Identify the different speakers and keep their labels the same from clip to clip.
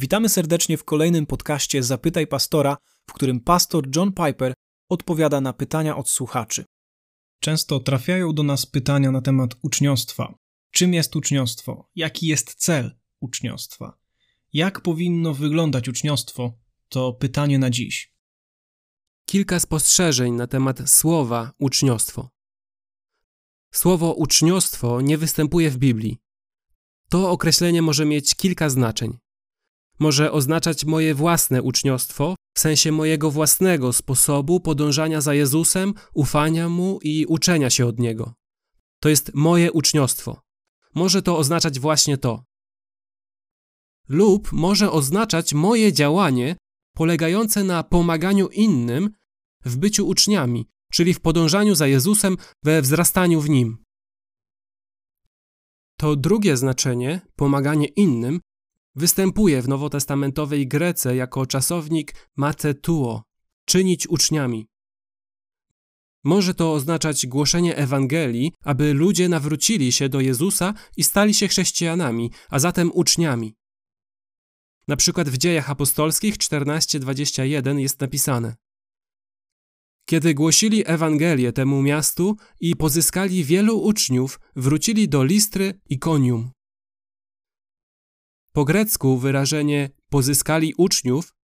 Speaker 1: Witamy serdecznie w kolejnym podcaście Zapytaj Pastora, w którym pastor John Piper odpowiada na pytania od słuchaczy. Często trafiają do nas pytania na temat uczniostwa. Czym jest uczniostwo? Jaki jest cel uczniostwa? Jak powinno wyglądać uczniostwo? To pytanie na dziś.
Speaker 2: Kilka spostrzeżeń na temat słowa uczniostwo. Słowo uczniostwo nie występuje w Biblii. To określenie może mieć kilka znaczeń może oznaczać moje własne uczniostwo, w sensie mojego własnego sposobu podążania za Jezusem, ufania Mu i uczenia się od Niego. To jest moje uczniostwo. Może to oznaczać właśnie to. Lub może oznaczać moje działanie polegające na pomaganiu innym w byciu uczniami, czyli w podążaniu za Jezusem, we wzrastaniu w Nim. To drugie znaczenie, pomaganie innym, Występuje w nowotestamentowej Grece jako czasownik matetuo, czynić uczniami. Może to oznaczać głoszenie Ewangelii, aby ludzie nawrócili się do Jezusa i stali się chrześcijanami, a zatem uczniami. Na przykład w Dziejach Apostolskich 14:21 jest napisane: Kiedy głosili Ewangelię temu miastu i pozyskali wielu uczniów, wrócili do Listry i Konium. Po grecku wyrażenie pozyskali uczniów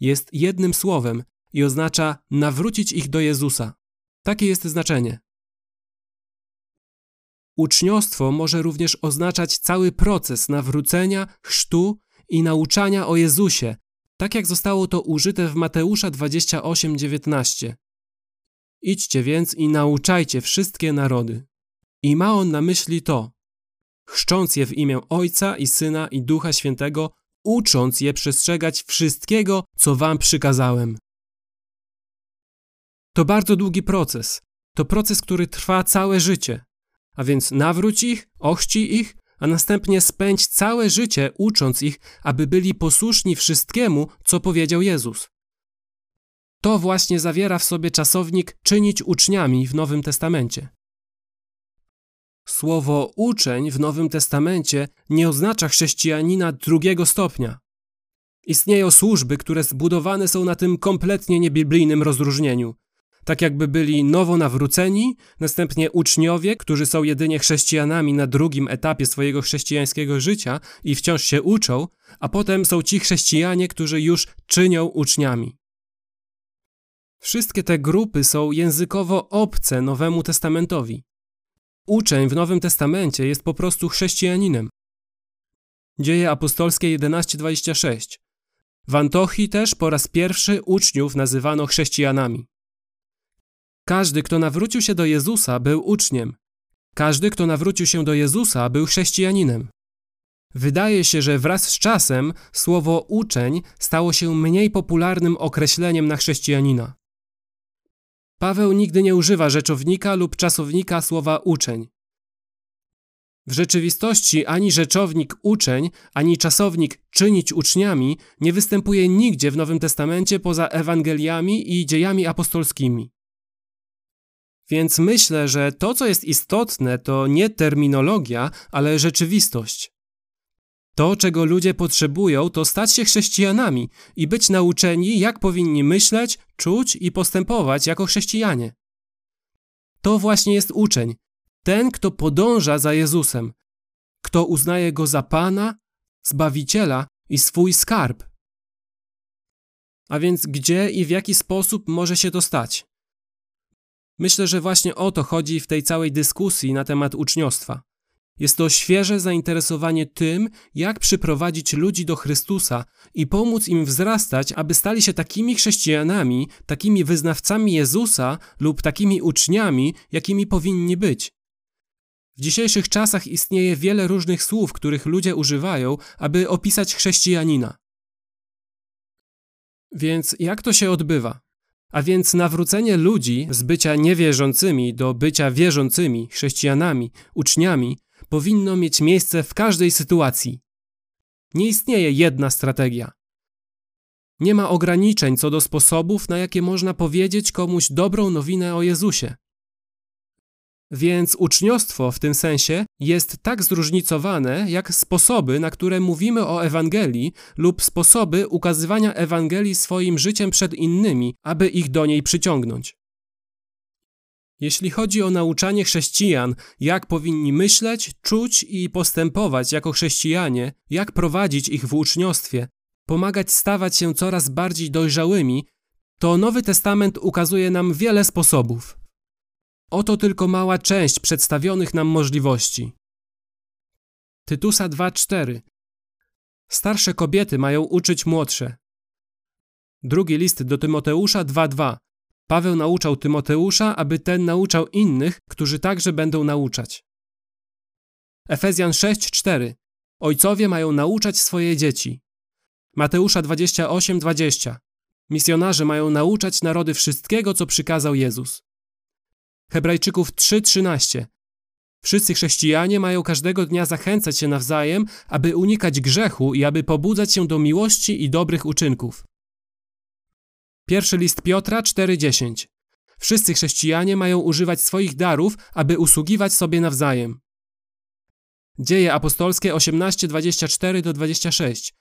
Speaker 2: jest jednym słowem i oznacza nawrócić ich do Jezusa. Takie jest znaczenie. Uczniostwo może również oznaczać cały proces nawrócenia, chrztu i nauczania o Jezusie, tak jak zostało to użyte w Mateusza 28:19. Idźcie więc i nauczajcie wszystkie narody. I ma on na myśli to, chrzcząc je w imię Ojca i Syna i Ducha Świętego, ucząc je przestrzegać wszystkiego, co wam przykazałem. To bardzo długi proces. To proces, który trwa całe życie. A więc nawróć ich, ochci ich, a następnie spędź całe życie ucząc ich, aby byli posłuszni wszystkiemu, co powiedział Jezus. To właśnie zawiera w sobie czasownik czynić uczniami w Nowym Testamencie. Słowo uczeń w Nowym Testamencie nie oznacza chrześcijanina drugiego stopnia. Istnieją służby, które zbudowane są na tym kompletnie niebiblijnym rozróżnieniu. Tak jakby byli nowo nawróceni, następnie uczniowie, którzy są jedynie chrześcijanami na drugim etapie swojego chrześcijańskiego życia i wciąż się uczą, a potem są ci chrześcijanie, którzy już czynią uczniami. Wszystkie te grupy są językowo obce Nowemu Testamentowi. Uczeń w Nowym Testamencie jest po prostu chrześcijaninem. Dzieje apostolskie 11:26. W Antochii też po raz pierwszy uczniów nazywano chrześcijanami. Każdy, kto nawrócił się do Jezusa, był uczniem. Każdy, kto nawrócił się do Jezusa, był chrześcijaninem. Wydaje się, że wraz z czasem słowo uczeń stało się mniej popularnym określeniem na chrześcijanina. Paweł nigdy nie używa rzeczownika lub czasownika słowa uczeń. W rzeczywistości ani rzeczownik uczeń, ani czasownik czynić uczniami nie występuje nigdzie w Nowym Testamencie poza Ewangeliami i dziejami apostolskimi. Więc myślę, że to, co jest istotne, to nie terminologia, ale rzeczywistość. To, czego ludzie potrzebują, to stać się chrześcijanami i być nauczeni, jak powinni myśleć, czuć i postępować jako chrześcijanie. To właśnie jest uczeń, ten, kto podąża za Jezusem, kto uznaje go za Pana, Zbawiciela i swój skarb. A więc gdzie i w jaki sposób może się to stać? Myślę, że właśnie o to chodzi w tej całej dyskusji na temat uczniostwa. Jest to świeże zainteresowanie tym, jak przyprowadzić ludzi do Chrystusa i pomóc im wzrastać, aby stali się takimi chrześcijanami, takimi wyznawcami Jezusa lub takimi uczniami, jakimi powinni być. W dzisiejszych czasach istnieje wiele różnych słów, których ludzie używają, aby opisać chrześcijanina. Więc jak to się odbywa? A więc nawrócenie ludzi z bycia niewierzącymi do bycia wierzącymi, chrześcijanami, uczniami powinno mieć miejsce w każdej sytuacji. Nie istnieje jedna strategia. Nie ma ograniczeń co do sposobów, na jakie można powiedzieć komuś dobrą nowinę o Jezusie. Więc uczniostwo w tym sensie jest tak zróżnicowane, jak sposoby, na które mówimy o Ewangelii, lub sposoby ukazywania Ewangelii swoim życiem przed innymi, aby ich do niej przyciągnąć. Jeśli chodzi o nauczanie chrześcijan, jak powinni myśleć, czuć i postępować jako chrześcijanie, jak prowadzić ich w uczniostwie, pomagać stawać się coraz bardziej dojrzałymi, to Nowy Testament ukazuje nam wiele sposobów. Oto tylko mała część przedstawionych nam możliwości. Tytusa 2:4 Starsze kobiety mają uczyć młodsze. Drugi list do Tymoteusza 2:2 Paweł nauczał Tymoteusza, aby ten nauczał innych, którzy także będą nauczać. Efezjan 6:4 Ojcowie mają nauczać swoje dzieci. Mateusza 28:20 Misjonarze mają nauczać narody wszystkiego, co przykazał Jezus. Hebrajczyków 3:13 Wszyscy chrześcijanie mają każdego dnia zachęcać się nawzajem, aby unikać grzechu i aby pobudzać się do miłości i dobrych uczynków. Pierwszy list Piotra 4:10 Wszyscy chrześcijanie mają używać swoich darów, aby usługiwać sobie nawzajem. Dzieje apostolskie 18:24 26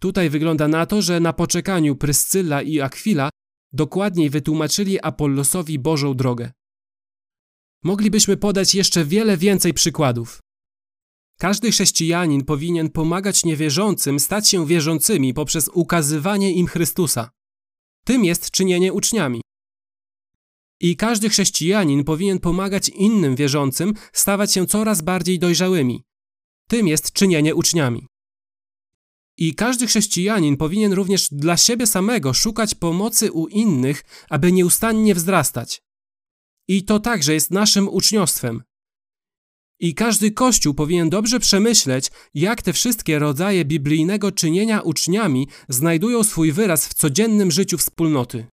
Speaker 2: Tutaj wygląda na to, że na poczekaniu Pryscylla i Akwila dokładniej wytłumaczyli Apollosowi Bożą drogę. Moglibyśmy podać jeszcze wiele więcej przykładów. Każdy chrześcijanin powinien pomagać niewierzącym stać się wierzącymi poprzez ukazywanie im Chrystusa. Tym jest czynienie uczniami. I każdy chrześcijanin powinien pomagać innym wierzącym stawać się coraz bardziej dojrzałymi. Tym jest czynienie uczniami. I każdy chrześcijanin powinien również dla siebie samego szukać pomocy u innych, aby nieustannie wzrastać. I to także jest naszym uczniostwem. I każdy kościół powinien dobrze przemyśleć, jak te wszystkie rodzaje biblijnego czynienia uczniami znajdują swój wyraz w codziennym życiu wspólnoty.